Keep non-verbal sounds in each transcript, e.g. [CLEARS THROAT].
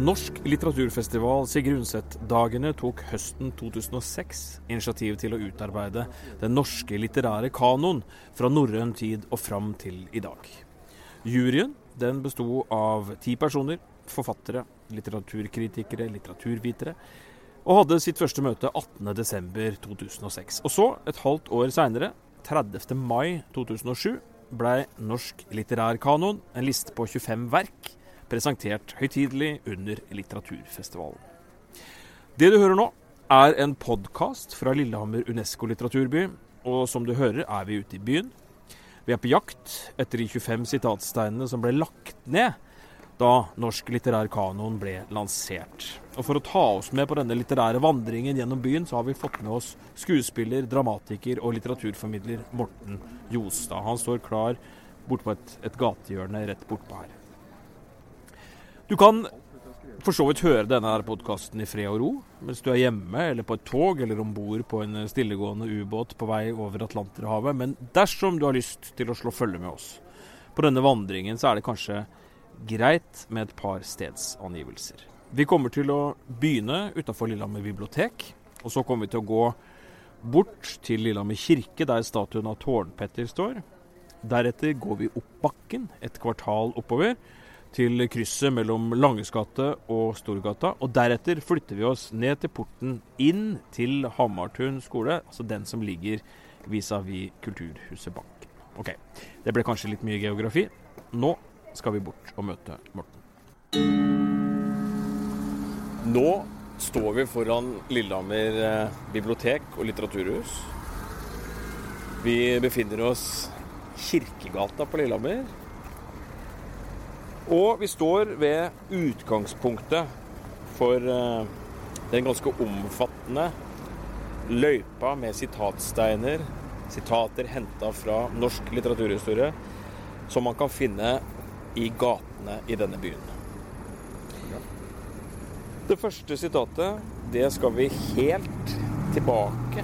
Norsk litteraturfestival Sigrid Undset-dagene tok høsten 2006 initiativ til å utarbeide den norske litterære kanoen fra norrøn tid og fram til i dag. Juryen den besto av ti personer, forfattere, litteraturkritikere, litteraturvitere, og hadde sitt første møte 18.12.2006. Og så, et halvt år seinere, 30. mai 2007, blei Norsk litterær kanon, en liste på 25 verk, presentert høytidelig under litteraturfestivalen. Det du hører nå, er en podkast fra Lillehammer Unesco litteraturby, og som du hører, er vi ute i byen. Vi er på jakt etter de 25 sitatsteinene som ble lagt ned da Norsk litterær kanon ble lansert. Og For å ta oss med på denne litterære vandringen gjennom byen, så har vi fått med oss skuespiller, dramatiker og litteraturformidler Morten Jostad. Han står klar bortpå et, et gatehjørne rett bortpå her. Du kan for så vidt høre denne podkasten i fred og ro mens du er hjemme eller på et tog eller om bord på en stillegående ubåt på vei over Atlanterhavet. Men dersom du har lyst til å slå følge med oss på denne vandringen, så er det kanskje greit med et par stedsangivelser. Vi kommer til å begynne utafor Lillehammer bibliotek. Og så kommer vi til å gå bort til Lillehammer kirke, der statuen av Tårnpetter står. Deretter går vi opp bakken, et kvartal oppover til krysset mellom Langesgate og Storgata. Og deretter flytter vi oss ned til porten inn til Hamartun skole, altså den som ligger vis-à-vis Kulturhuset Bank. Ok, det ble kanskje litt mye geografi. Nå skal vi bort og møte Morten. Nå står vi foran Lillehammer eh, bibliotek og litteraturhus. Vi befinner oss Kirkegata på Lillehammer. Og vi står ved utgangspunktet for uh, den ganske omfattende løypa med sitatsteiner, sitater henta fra norsk litteraturhistorie, som man kan finne i gatene i denne byen. Det første sitatet, det skal vi helt tilbake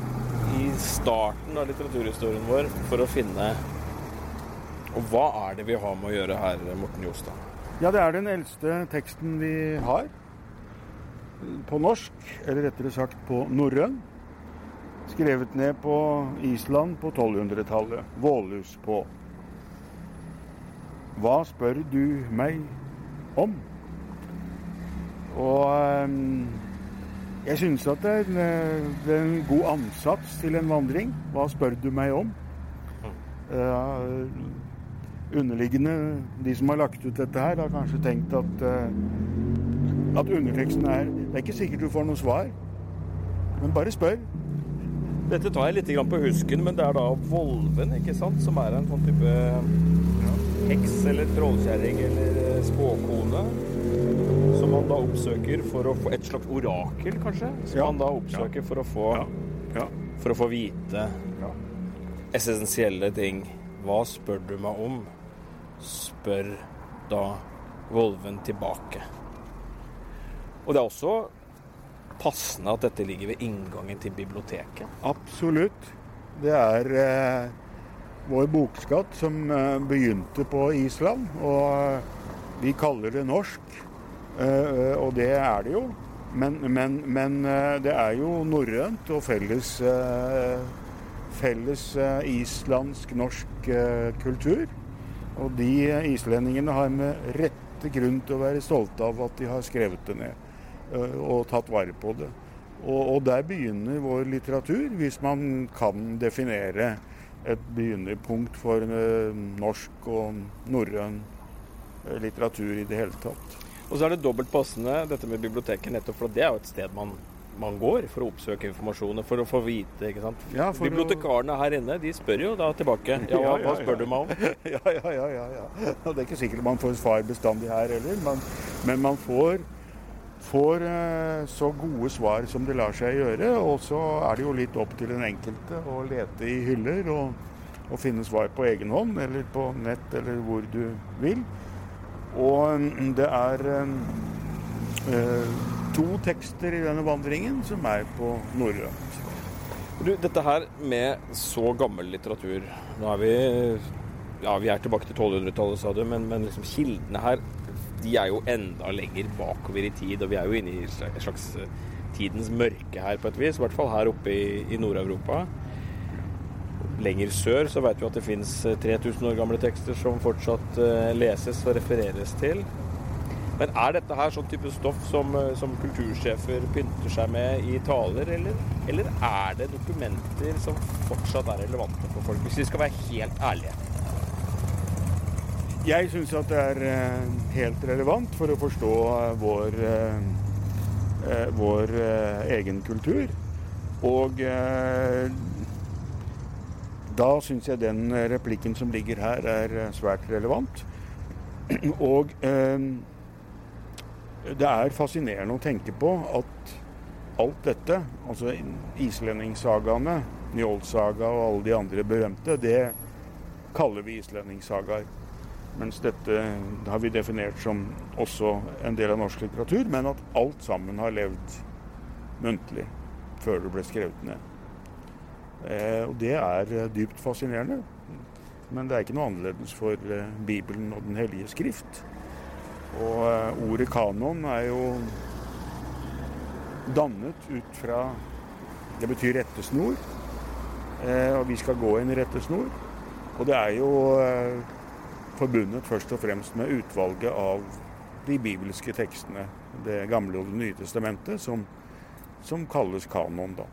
i starten av litteraturhistorien vår for å finne. Og hva er det vi har med å gjøre her, Morten Jostad? Ja, det er den eldste teksten vi har. På norsk, eller rettere sagt på norrøn. Skrevet ned på Island på 1200-tallet. Vålhus på. Hva spør du meg om? Og um, jeg synes at det er, en, det er, en, god ansats til en vandring. Hva spør du meg om? Underliggende De som har lagt ut dette her, har kanskje tenkt at, uh, at underteksten er Det er ikke sikkert du får noe svar, men bare spør. Dette tar jeg litt på husken, men det er da Volven, ikke sant? Som er en sånn type heks eller trollkjerring eller eh, spåkone. Som man da oppsøker for å få et slags orakel, kanskje? Som ja. man da oppsøker ja. for å få ja. For å få vite essensielle ting. Hva spør du meg om? spør da Volven tilbake. Og det er også passende at dette ligger ved inngangen til biblioteket. Absolutt. Det er eh, vår bokskatt som eh, begynte på Island. Og eh, vi kaller det norsk, eh, og det er det jo. Men, men, men eh, det er jo norrønt og felles, eh, felles islandsk-norsk kultur. Og de islendingene har med rette grunn til å være stolte av at de har skrevet det ned og tatt vare på det. Og, og der begynner vår litteratur, hvis man kan definere et begynnerpunkt for norsk og norrøn litteratur i det hele tatt. Og så er det dobbelt passende dette med biblioteket, nettopp for det er jo et sted man man går for å oppsøke informasjon, for å få vite. ikke sant? Ja, Bibliotekarene her inne de spør jo da tilbake. [LAUGHS] Ja, hva, hva spør du meg om? [LAUGHS] Ja, ja, ja. ja, ja. Det er ikke sikkert man får svar bestandig her heller, men, men man får, får uh, så gode svar som det lar seg gjøre. Og så er det jo litt opp til den enkelte å lete i hyller og, og finne svar på egen hånd, eller på nett, eller hvor du vil. Og um, det er uh, to tekster i denne vandringen som er på norrønt. dette her med så gammel litteratur Nå er vi ja, vi er tilbake til 1200-tallet, sa du, men, men liksom kildene her de er jo enda lenger bakover i tid, og vi er jo inne i et slags eh, tidens mørke her på et vis. I hvert fall her oppe i, i Nord-Europa. Lenger sør så vet vi at det fins 3000 eh, år gamle tekster som fortsatt uh, leses og refereres til. Men er dette her sånn type stoff som, som kultursjefer pynter seg med i taler, eller, eller er det dokumenter som fortsatt er relevante for folk, hvis vi skal være helt ærlige? Jeg syns at det er eh, helt relevant for å forstå eh, vår, eh, vår egen kultur. Og da syns jeg den replikken som ligger her, er svært relevant. [CLEARS THROAT] Og det er fascinerende å tenke på at alt dette, altså islendingssagaene, Njålsaga og alle de andre berømte, det kaller vi islendingssagaer. Mens dette har vi definert som også en del av norsk litteratur, men at alt sammen har levd muntlig før det ble skrevet ned. Eh, og det er eh, dypt fascinerende. Men det er ikke noe annerledes for eh, Bibelen og Den hellige skrift. Og eh, ordet kanon er jo dannet ut fra Det betyr rettesnor. Eh, og vi skal gå i en rettesnor. Og det er jo eh, forbundet først og fremst med utvalget av de bibelske tekstene, Det gamle og Det nye testamentet, som, som kalles kanon. da.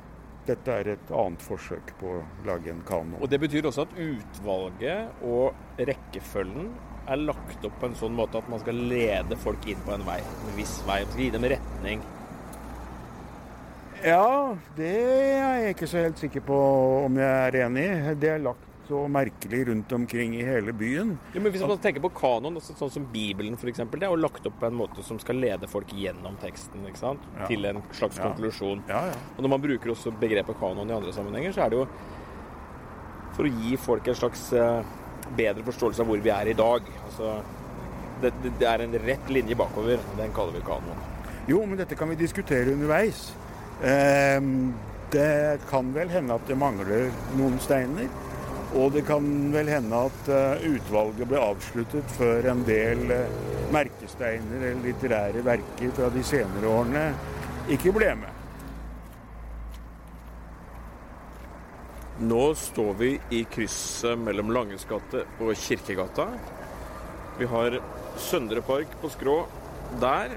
Dette er et annet forsøk på å lage en kanon. Og Det betyr også at utvalget og rekkefølgen er lagt opp på en sånn måte at man skal lede folk inn på en vei, en viss vei, og gi dem retning. Ja, det er jeg ikke så helt sikker på om jeg er enig i. Det er lagt så merkelig rundt omkring i hele byen. Ja, men Hvis man tenker på kanon, altså sånn som Bibelen f.eks., det er jo lagt opp på en måte som skal lede folk gjennom teksten ikke sant? Ja. til en slags ja. konklusjon. Ja, og Når man bruker også begrepet kanon i andre sammenhenger, så er det jo for å gi folk en slags uh, bedre forståelse av hvor vi er i dag. Altså, det, det, er en rett linje bakover. Den kaller vi kanoen. Jo, men dette kan vi diskutere underveis. Eh, det kan vel hende at det mangler noen steiner. Og det kan vel hende at uh, utvalget ble avsluttet før en del uh, merkesteiner eller litterære verker fra de senere årene ikke ble med. Nå står vi i krysset mellom Langes gate og Kirkegata. Vi har Søndre Park på skrå der,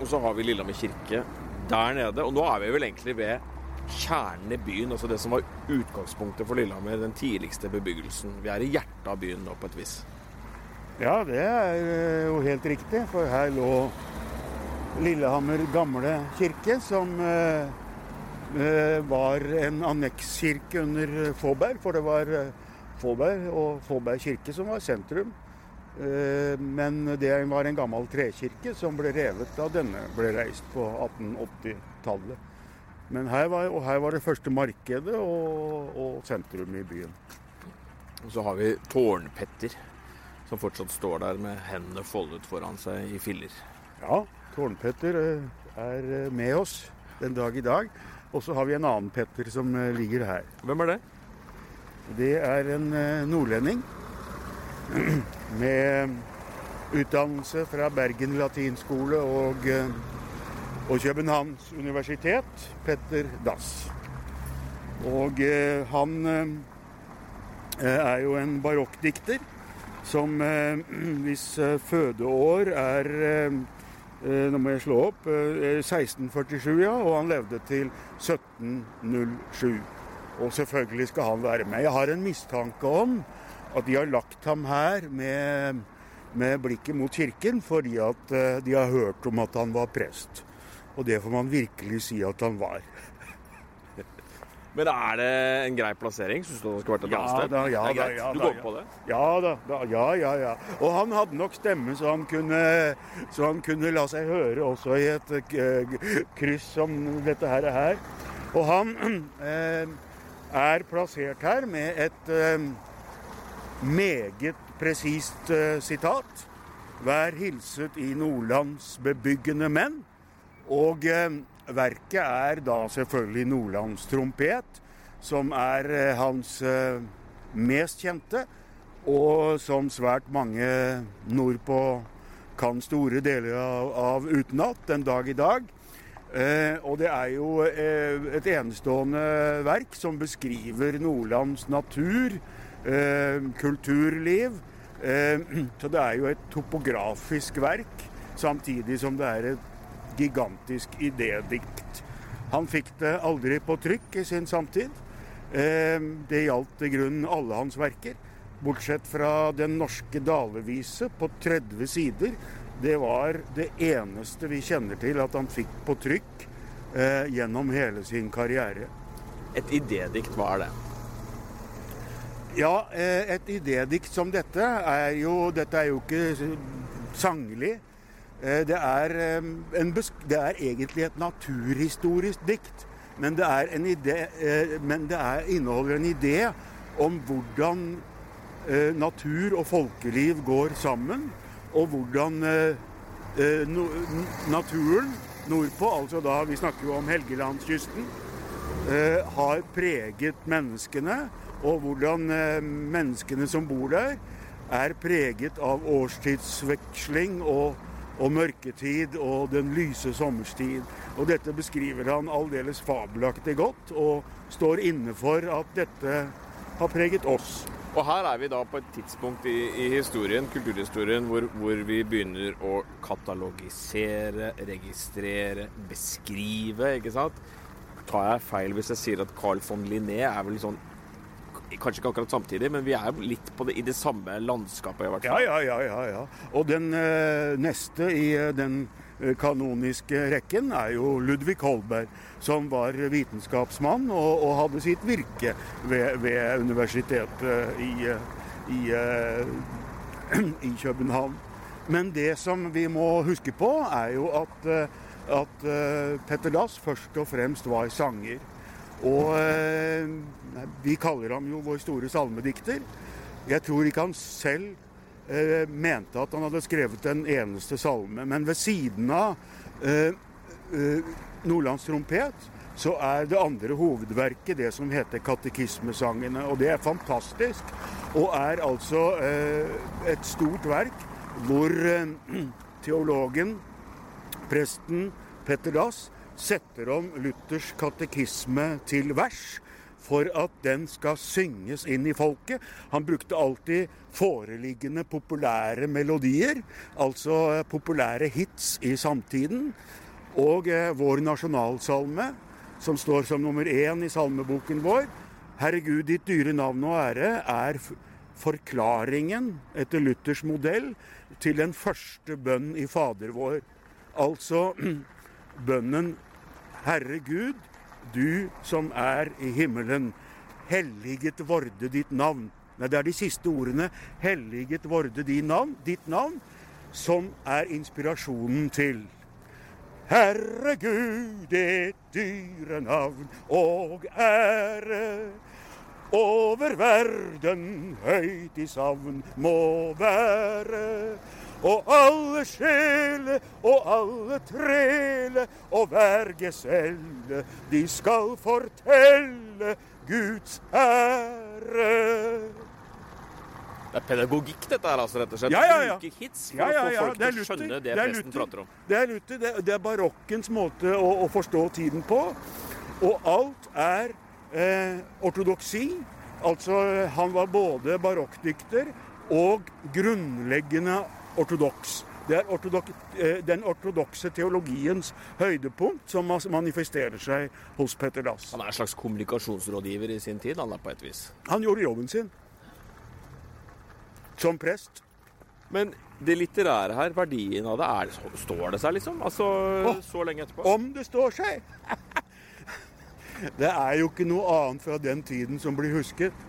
og så har vi Lillehammer kirke der nede. Og nå er vi vel egentlig ved kjernen i byen, altså det som var utgangspunktet for Lillehammer, den tidligste bebyggelsen. Vi er i hjertet av byen nå, på et vis. Ja, det er eh, jo helt riktig, for her lå Lillehammer gamle kirke, som eh, var en annekskirke under Fåberg. For det var Fåberg og Fåberg kirke som var sentrum. Men det var en gammel trekirke som ble revet da denne ble reist på 1880-tallet. Men her var, og her var det første markedet og, og sentrum i byen. Og så har vi Tårnpetter, som fortsatt står der med hendene foldet foran seg i filler. Ja, Tårnpetter eh, er eh, med oss den dag i dag. Og så har vi en annen Petter som eh, ligger her. Hvem er det? Det er en nordlending [CLEARS THROAT] med utdannelse fra Bergen latinskole og og Københavns universitet, Petter Dass. Og eh, han eh, er jo en barokkdikter som eh, [CLEARS THROAT] hvis eh, fødeår er eh, eh, Nå må jeg slå opp. 1647, ja. Og han levde til 1707. Og selvfølgelig skal han være med. Jeg har en mistanke om at de har lagt ham her med, med blikket mot kirken fordi at de har hørt om at han var prest. Og det får man virkelig si at han var. [LAUGHS] Men er det en grei plassering? Syns du han skulle vært et annet sted? Da, ja, det er greit. Ja, du går på det? Ja da, da, Ja, ja, ja. Og han hadde nok stemme, så han kunne, så han kunne la seg høre også i et uh, kryss som dette her er her. Og han [CLEARS THROAT] eh, er plassert her med et eh, meget presist sitat. Vær hilset i Nordlands bebyggende menn. Og eh, verket er da selvfølgelig Nordlands trompet, som er eh, hans eh, mest kjente. Og som svært mange nordpå kan store deler av, av utenat den dag i dag. Eh, og det er jo eh, et enestående verk som beskriver Nordlands natur, eh, kulturliv. Eh, [CLEARS THROAT] så det er jo et topografisk verk, samtidig som det er et gigantisk idédikt. Han fikk det aldri på trykk i sin samtid. Eh, det gjaldt i grunnen alle hans verker. Bortsett fra Den norske dalevise på 30 sider. Det var det eneste vi kjenner til at han fikk på trykk eh, gjennom hele sin karriere. Et idédikt, hva er det? Ja, eh, et idédikt som dette er jo Dette er jo ikke sanglig. Eh, det, er, eh, det er egentlig et naturhistorisk dikt. Men det, er en idé, eh, men det er, inneholder en idé om hvordan natur og folkeliv går sammen og hvordan naturen nordpå, altså da vi snakker jo om Helgelandskysten, har preget menneskene. Og hvordan menneskene som bor der, er preget av årstidsveksling og, og mørketid og den lyse sommerstid. Og dette beskriver han aldeles fabelaktig godt, og står inne for at dette har preget oss. Og her er vi da på et tidspunkt i, i historien, kulturhistorien, hvor, hvor, vi begynner å katalogisere, registrere, beskrive, ikke sant. Tar jeg feil hvis jeg sier at Carl von Linné er vel sånn Kanskje ikke akkurat samtidig, men vi er litt på det, i det samme landskapet. i hvert fall. Ja, ja, ja. ja. Og den eh, neste i øh, den Eh, kanoniske rekken er jo Ludvig Holberg, som var vitenskapsmann og, og hadde sitt virke ved, ved universitetet i, i, [CLEARS THROAT] i, København. Men det som vi må huske på, er jo at, at Petter Dass først og fremst var sanger. Og vi kaller ham jo vår store salmedikter. Jeg tror ikke han selv eh, mente at han hadde skrevet en eneste salme. Men ved siden av eh, eh, Nordlands trompet så er det andre hovedverket det som heter Katekismesangene. Og det er fantastisk. Og er altså eh, et stort verk hvor eh, [CLEARS THROAT] teologen, presten Petter Dass, setter om Luthers katekisme til vers for at den skal synges inn i folket. Han brukte alltid foreliggende populære melodier, altså eh, populære hits i samtiden. Og eh, vår nasjonalsalme, som står som nummer én i salmeboken vår, 'Herregud, ditt dyre navn og ære', er forklaringen etter Luthers modell til den første bønn i Fader vår. Altså [CLEARS THROAT] bønnen 'Herre Gud, du som er i himmelen. Helliget vorde ditt navn. Nei, det er de siste ordene. Helliget vorde navn, ditt navn, som er inspirasjonen til Herre Gud, et dyre navn og ære. Over verden høyt i savn må være og alle sjele og alle trele og hver geselle, de skal fortelle Guds ære. Det er pedagogikk, dette her, altså, rett og slett. Ja, ja, ja. Bruke hits for ja, ja, ja. å få folk til å skjønne det, det presten prater om. Det er Luther. Det, det er barokkens måte å, å, forstå tiden på. Og alt er eh, ortodoksi. Altså, han var både barokkdikter og grunnleggende ortodoks. Det er ortodok eh, den ortodokse teologiens høydepunkt som manifesterer seg hos Petter Dass. Han er en slags kommunikasjonsrådgiver i sin tid, han er på et vis? Han gjorde jobben sin. Som prest. Men det litterære her, verdien av det, er, står det seg liksom? Altså oh, så lenge etterpå? Om det står seg! [LAUGHS] det er jo ikke noe annet fra den tiden som blir husket.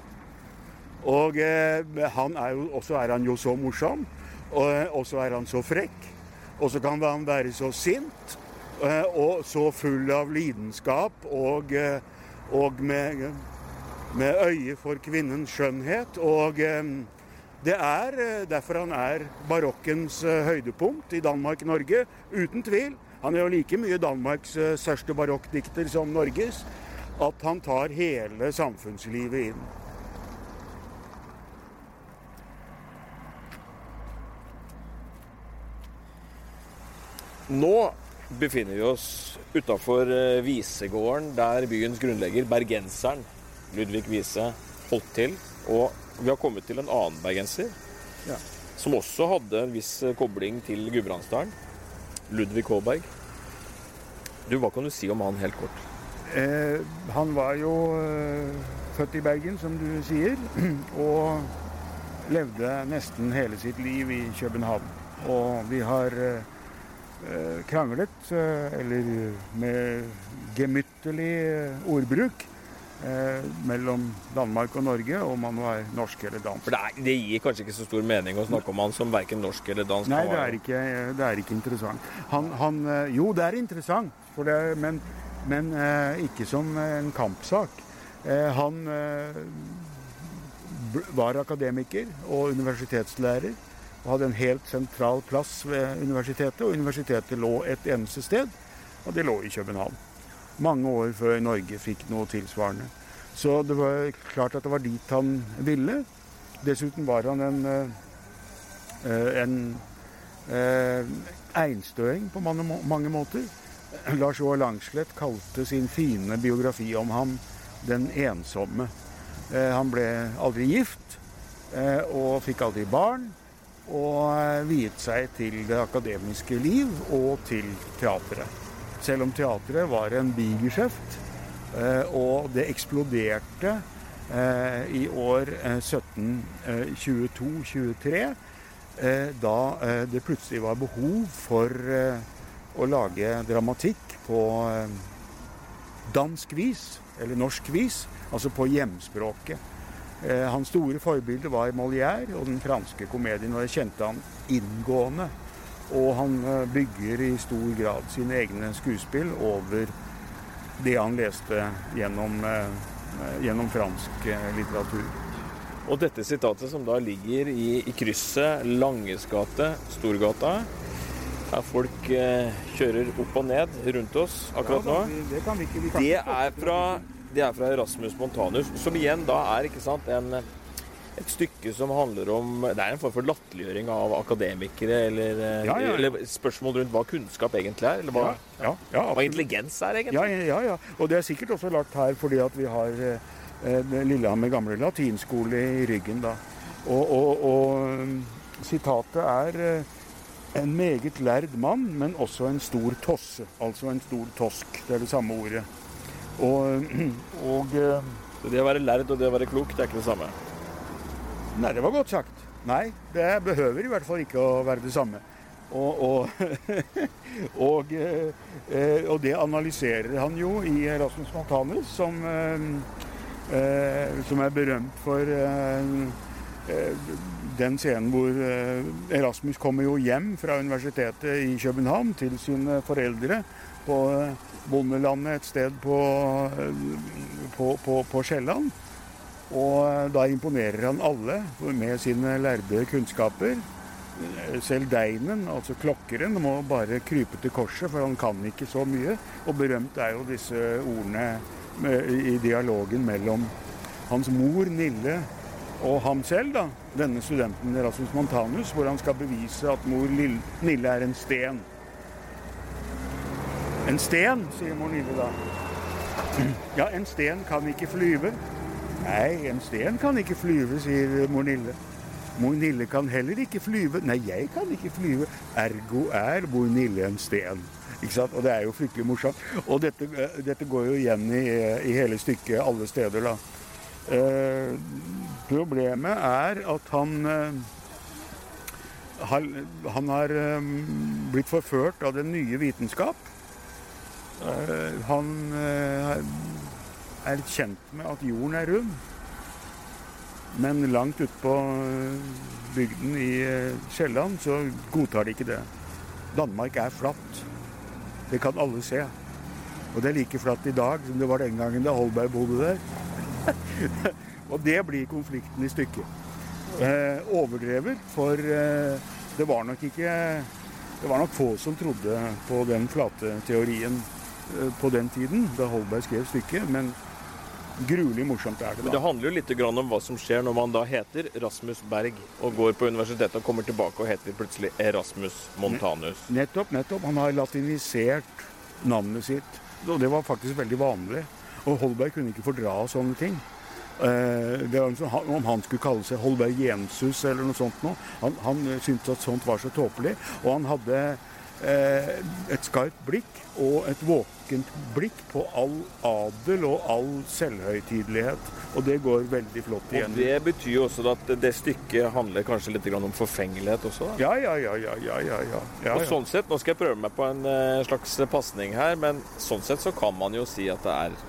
Og eh, han er jo, også er han jo så morsom. Og, så er han så frekk. Og så kan han være så sint eh, og så full av lidenskap og, eh, og med, med, øye for kvinnens skjønnhet. Og eh, det er derfor han er barokkens høydepunkt i Danmark-Norge, uten tvil. Han er jo like mye Danmarks største barokkdikter som Norges. At han tar hele samfunnslivet inn. Nå befinner vi oss utafor eh, Visegården, der byens grunnlegger, bergenseren Ludvig Wiese, holdt til. Og vi har kommet til en annen bergenser, Ja. som også hadde en viss eh, kobling til Gudbrandsdalen. Ludvig Håberg. Du, Hva kan du si om han helt kort? Eh, han var jo eh, født i Bergen, som du sier, [CLEARS THROAT] og levde nesten hele sitt liv i København. Og vi har eh, eh, kranglet, eh, eller med gemyttlig eh, ordbruk, eh, mellom Danmark og Norge om han var norsk eller dansk. For det, er, det gir kanskje ikke så stor mening å snakke om han som verken norsk eller dansk. Nei, det er ikke, det er ikke interessant. Han, han, eh, jo, det er interessant, for det, men, men eh, ikke som en kampsak. Eh, han eh, var akademiker og universitetslærer og hadde en helt sentral plass ved universitetet. Og universitetet lå et eneste sted, og det lå i København. Mange år før Norge fikk noe tilsvarende. Så det var klart at det var dit han ville. Dessuten var han en, eh, eh, en eh, einstøing på mange, mange måter. [CLEARS THROAT] Lars Joar Langslett kalte sin fine biografi om ham 'Den ensomme'. Han ble aldri gift og fikk aldri barn. Og viet seg til det akademiske liv og til teatret. Selv om teatret var en bigeskjeft, eh, og det eksploderte eh, i år eh, 1722-23 eh, da det plutselig var behov for å lage dramatikk på dansk vis, eller norsk vis, altså på hjemspråket. Hans store forbilde var Molière og den franske komedien, og jeg kjente han inngående. Og han eh, bygger i stor grad sine egne skuespill over det han leste gjennom, eh, gjennom fransk eh, litteratur. Og dette sitatet som da ligger i, i krysset Langes gate, Storgata, der folk kjører opp og ned rundt oss akkurat nå. Det er fra, det er fra Erasmus Montanus, som igjen da er ikke sant, en, et stykke som handler om Det er en form for latterliggjøring av akademikere, eller, eh, Ja, ja, ja. eller spørsmål rundt hva kunnskap egentlig er, eller hva, Ja, ja, ja, hva intelligens er, egentlig. Ja, ja, ja, ja. Og det er sikkert også lagt her fordi at vi har eh, eh, Lillehammer gamle latinskole i ryggen da. Og, og, og um, sitatet er eh, en meget lærd mann, men også en stor tosse. Altså en stor tosk. Det er det samme ordet. Og, [CLEARS THROAT] og Så det å være lærd og det å være klok, det er ikke det samme. Nei, det var godt sagt. Nei, det behøver i hvert fall ikke å være det samme. Og, og, [LAUGHS] og, eh, og det analyserer han jo i Erasmus Montanus, som, eh, eh, som er berømt for den scenen hvor Erasmus kommer jo hjem fra universitetet i København til sine foreldre på bondelandet et sted på, på, på, på Sjælland. Og da imponerer han alle med sine lærde kunnskaper. Selv deinen, altså klokkeren, må bare krype til korset, for han kan ikke så mye. Og berømt er jo disse ordene i dialogen mellom hans mor Nille og ham selv, da. Denne studenten Rasmus Montanus, hvor han skal bevise at mor Nille er en sten. En sten, sier mor Nille da. Ja, en sten kan ikke flyve. Nei, en sten kan ikke flyve, sier mor Nille. Mor Nille kan heller ikke flyve. Nei, jeg kan ikke flyve. Ergo er mor Nille en sten. Ikke sant? Og det er jo fryktelig morsomt. Og dette, eh, dette går jo igjen i, i hele stykket alle steder, da. Eh, problemet er at han eh, har, han har eh, blitt forført av den nye vitenskap. Eh, han eh, er kjent med at jorden er rund. Men langt ute på eh, bygden i eh, Sjælland så godtar de ikke det. Danmark er flatt. Det kan alle se. Og det er like flatt i dag som det var den gangen da Holberg bodde der. [LAUGHS] og det blir konflikten i stykket. Eh, overdrevet, for eh, det var nok ikke Det var nok få som trodde på den flate teorien eh, på den tiden, da Holberg skrev stykket. Men Gruelig morsomt er det da. Men det handler jo litt om hva som skjer når man da heter Rasmus Berg og går på universitetet og kommer tilbake og heter plutselig Erasmus Montanus. Nettopp, nettopp. Han har latinisert navnet sitt. Og det var faktisk veldig vanlig. Og Holberg kunne ikke fordra sånne ting. Eh, det var om han skulle kalle seg Holberg Jensus eller noe sånt noe. Han, han syntes at sånt var så tåpelig. Og han hadde et skarpt blikk og et våkent blikk på all adel og all selvhøytidelighet. Og det går veldig flott igjen. Og det betyr jo også at det stykket handler kanskje litt om forfengelighet også. ja, ja, ja, ja, ja, ja. ja, Og sånn sett, Nå skal jeg prøve meg på en eh, slags pasning her, men sånn sett så kan man jo si at det er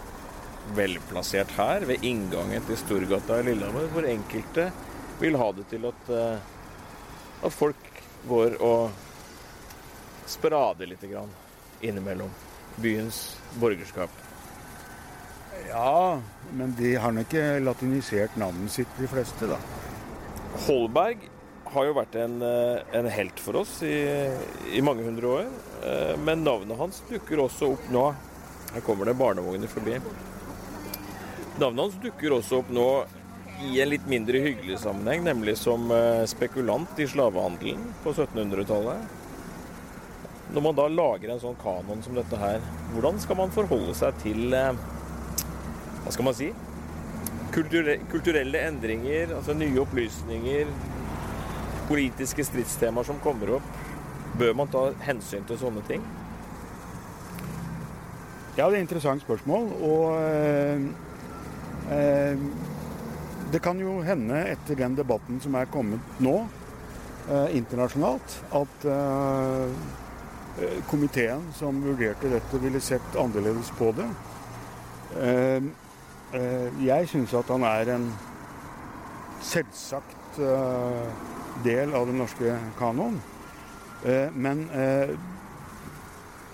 velplassert her, ved inngangen til Storgata i Lillehammer, hvor enkelte vil ha det til at, eh, at folk går og sprader litt grann innimellom byens borgerskap. Ja, men de har nok ikke latinisert navnet sitt, de fleste, da. Holberg har jo vært en, eh, en helt for oss i, i mange hundre år. eh, Men navnet hans dukker også opp nå. Her kommer det barnevogner forbi. Navnet hans dukker også opp nå i en litt mindre hyggelig sammenheng, nemlig som eh, spekulant i slavehandelen på 1700-tallet. Når man da lager en sånn kanon som dette her, hvordan skal man forholde seg til eh, Hva skal man si? Kulture kulturelle endringer, altså nye opplysninger, politiske stridstemaer som kommer opp. Bør man ta hensyn til sånne ting? Ja, det er et interessant spørsmål. Og eh, eh, det kan jo hende etter den debatten som er kommet nå eh, internasjonalt, at eh, komiteen som vurderte dette, ville sett annerledes på det. Eh, eh, jeg syns at han er en selvsagt eh, del av den norske kanoen. Eh, men eh,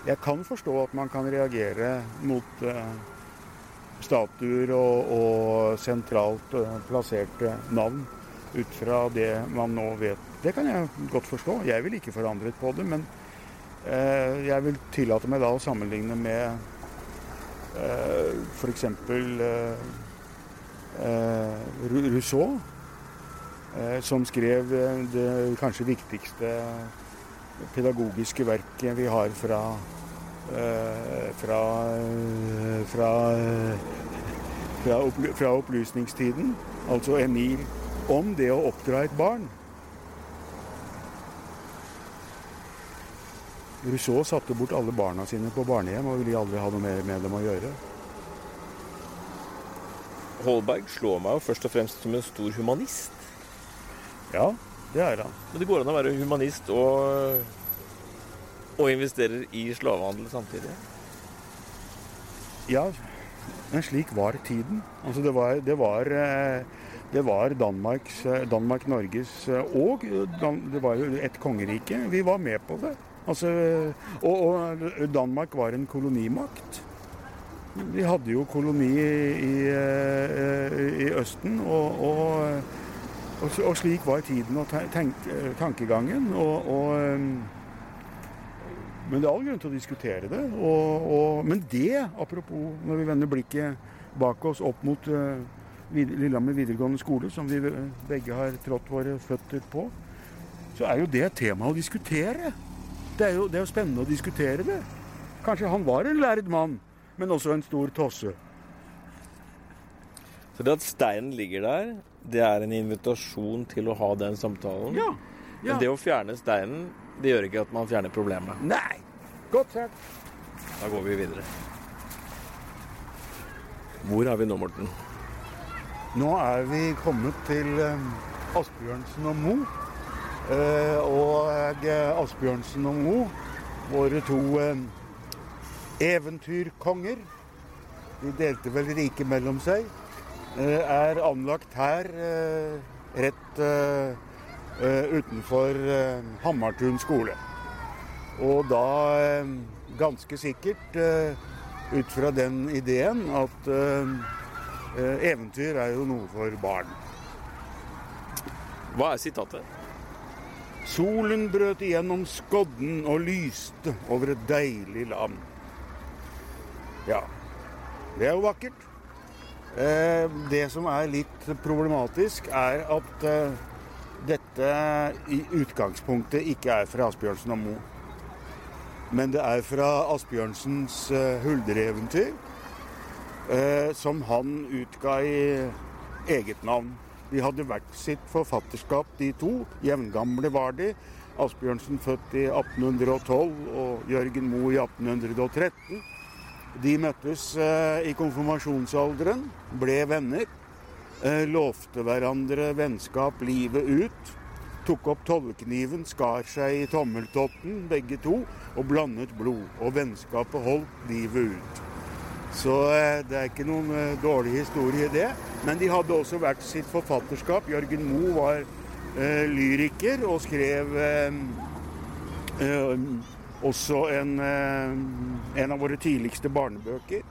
jeg kan forstå at man kan reagere mot eh, statuer og, og sentralt eh, plasserte navn ut fra det man nå vet. Det kan jeg godt forstå. Jeg vil ikke forandret på det, men eh, jeg vil tillate meg da å sammenligne med eh, f.eks. Eh, eh, Rousseau, eh, som skrev eh, det kanskje viktigste pedagogiske verket vi har fra eh, fra, eh, fra, eh, fra opplysningstiden, altså Emil, om det å oppdra et barn. Rousseau satte bort alle barna sine på barnehjem og ville aldri ha noe mer med dem å gjøre. Holberg slår meg jo først og fremst som en stor humanist. Ja, det er han. Men det går an å være humanist og, og investerer i slavehandel samtidig. Ja, men slik var tiden. Altså det var, det var, eh, det var Danmarks, eh, Danmark-Norges eh, og det var jo et kongerike. Vi var med på det. Altså, og, og Danmark var en kolonimakt. Vi hadde jo koloni i, i, i Østen, og, og, og, slik var tiden og tenk, tankegangen. Og, og men det er all grunn til å diskutere det. Men det, apropos når vi vender blikket bak oss opp mot uh, Lillehammer videregående skole, som vi begge har trådt våre føtter på, så er jo det et tema å diskutere. Det er jo, det er jo spennende å diskutere det. Kanskje han var en lærd mann, men også en stor tosse. Så det at steinen ligger der, det er en invitasjon til å ha den samtalen. Ja, Men det å fjerne steinen, det gjør ikke at man fjerner problemet. Nei! Godt sagt. Da går vi videre. Hvor er vi nå, Morten? Nå er vi kommet til eh, Asbjørnsen og Mo. Eh, og eh, Asbjørnsen og Mo, våre to eh, eventyrkonger, de delte vel riket mellom seg, er anlagt her rett utenfor Hammartun skole. Og da ganske sikkert ut fra den ideen at eventyr er jo noe for barn. Hva er sitatet? Solen brøt igjennom skodden og lyste over et deilig land. Ja, det er jo vakkert. Eh, det som er litt problematisk, er at eh, dette i utgangspunktet ikke er fra Asbjørnsen og Moe. Men det er fra Asbjørnsens eh, huldreeventyr, som han utga i eget navn. De hadde hvert sitt forfatterskap, de to. Jevngamle var de. Asbjørnsen født i 1812 og Jørgen Moe i 1813. De møttes eh, i konfirmasjonsalderen, ble venner. Eh, lovte hverandre vennskap livet ut. Tok opp tollekniven, skar seg i tommeltotten, begge to, og blandet blod. Og vennskapet holdt livet ut. Så eh, det er ikke noen eh, dårlig historie, det. Men de hadde også hvert sitt forfatterskap. Jørgen Moe var eh, lyriker og skrev eh, eh, også en, en, av våre tidligste barnebøker.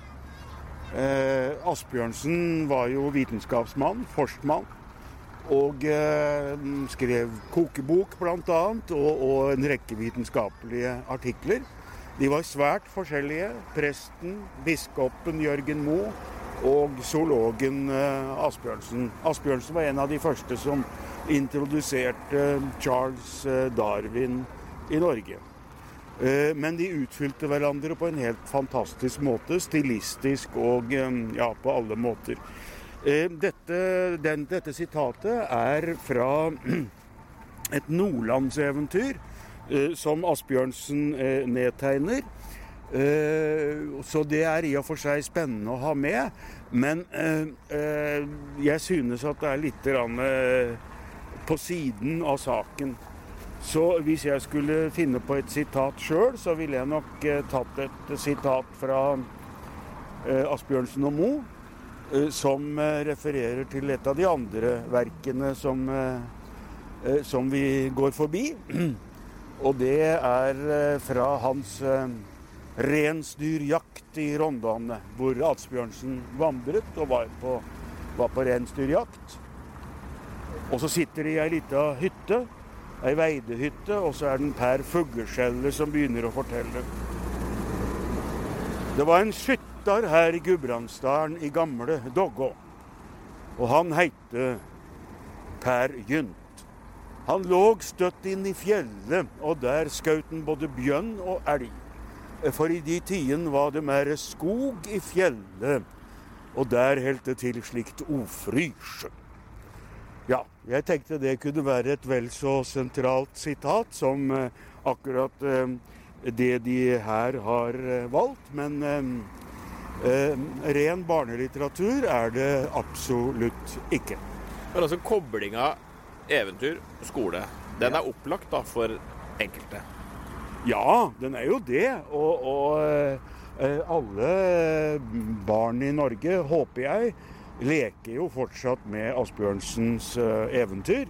Asbjørnsen var jo vitenskapsmann, forstmann. Og skrev kokebok bl.a. Og, og en rekke vitenskapelige artikler. De var svært forskjellige. Presten, biskopen Jørgen Moe og zoologen eh, Asbjørnsen. Asbjørnsen var en av de første som introduserte Charles eh, Darwin i Norge. Eh, men de utfylte hverandre på en helt fantastisk måte. Stilistisk og ja, på alle måter. Dette, den, dette sitatet er fra [CLEARS THROAT] et nordlandseventyr som Asbjørnsen nedtegner. Så det er i og for seg spennende å ha med. Men jeg synes at det er litt på siden av saken. Så hvis jeg skulle finne på et sitat sjøl, så ville jeg nok eh, tatt et sitat fra eh, Asbjørnsen og Moe, eh, som eh, refererer til et av de andre verkene som, eh, eh, som vi går forbi. [CLEARS THROAT] Og det er fra hans rensdyrjakt i Rondane, hvor Asbjørnsen vandret og var på, var på rensdyrjakt. Og så sitter de i ei lita hytte ei veidehytte, og så er den Per Fugleskjellet som begynner å fortelle. Det var en skytter her i Gudbrandsdalen i gamle Doggå. Og han heite Per Gynt. Han lå støtt inn i fjellet, og der skjøt han både bjørn og elg. For i de tidene var det mer skog i fjellet, og der holdt det til slikt ofrysje. Ja, jeg tenkte det kunne være et vel så sentralt sitat som eh, akkurat eh, det de her har eh, valgt. Men ren barnelitteratur er det absolutt ikke. Men altså koblinga eventyr skole, den er opplagt da for enkelte? Ja, den er jo det. Og, og alle barn i Norge, håper jeg, leker jo fortsatt med Asbjørnsens eh, eventyr.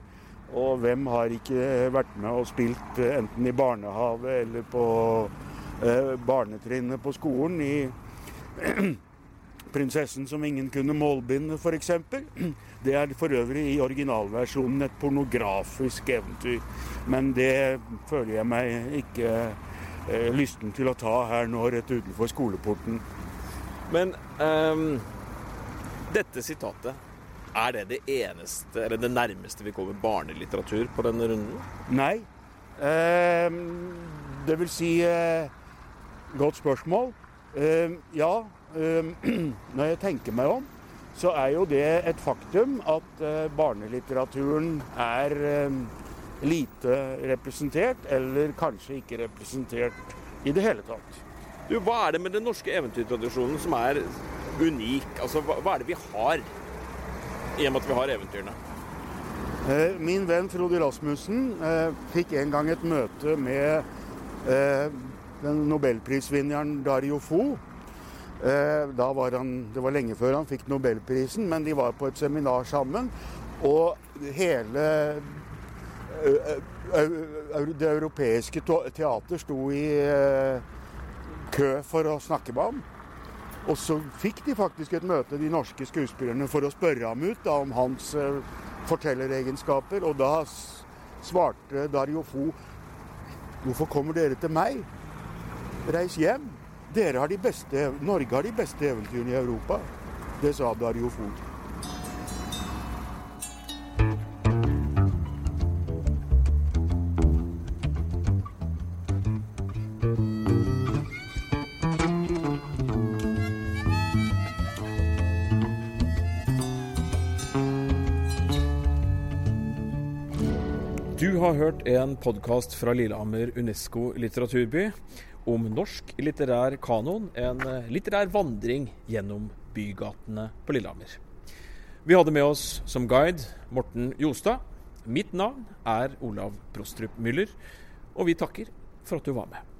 Og hvem har ikke vært med og spilt eh, enten i barnehage eller på eh, barnetrinnet på skolen i [CLEARS THROAT] 'Prinsessen som ingen kunne målbinde', f.eks. Det er for øvrig i originalversjonen et pornografisk eventyr. Men det føler jeg meg ikke eh, lysten til å ta her nå rett utenfor skoleporten. Men um dette sitatet, er det det eneste, eller det nærmeste vi kommer barnelitteratur på denne runden? Nei. Um, det vil si uh, Godt spørsmål. Um, ja, [CLEARS THROAT] når jeg tenker meg om, så er jo det et faktum at eh, barnelitteraturen er ehm, lite representert, eller kanskje ikke representert i det hele tatt. Du, Hva er det med den norske eventyrtradisjonen som er unik? Altså, hva, hva, er det vi har, i og med at vi har eventyrene? Eh, min venn Frode Rasmussen eh, fikk en gang et møte med eh, den nobelprisvinneren Dario Fo. Eh, da var han, det var lenge før han fikk nobelprisen, men de var på et seminar sammen. Og hele det europeiske teater sto i kø for å snakke med ham. Og så fikk de faktisk et møte, de norske skuespillerne, for å spørre ham ut da, om hans fortelleregenskaper. Og da svarte Dario Fo Hvorfor kommer dere til meg? Reis hjem. Dere har de beste, Norge har de beste eventyrene i Europa. Det sa Dario Fo. Du har hørt en podkast fra Lillehammer Unesco litteraturby om norsk litterær kanon, en litterær vandring gjennom bygatene på Lillehammer. Vi hadde med oss som guide Morten Jostad. Mitt navn er Olav Prostrup Müller, og vi takker for at du var med.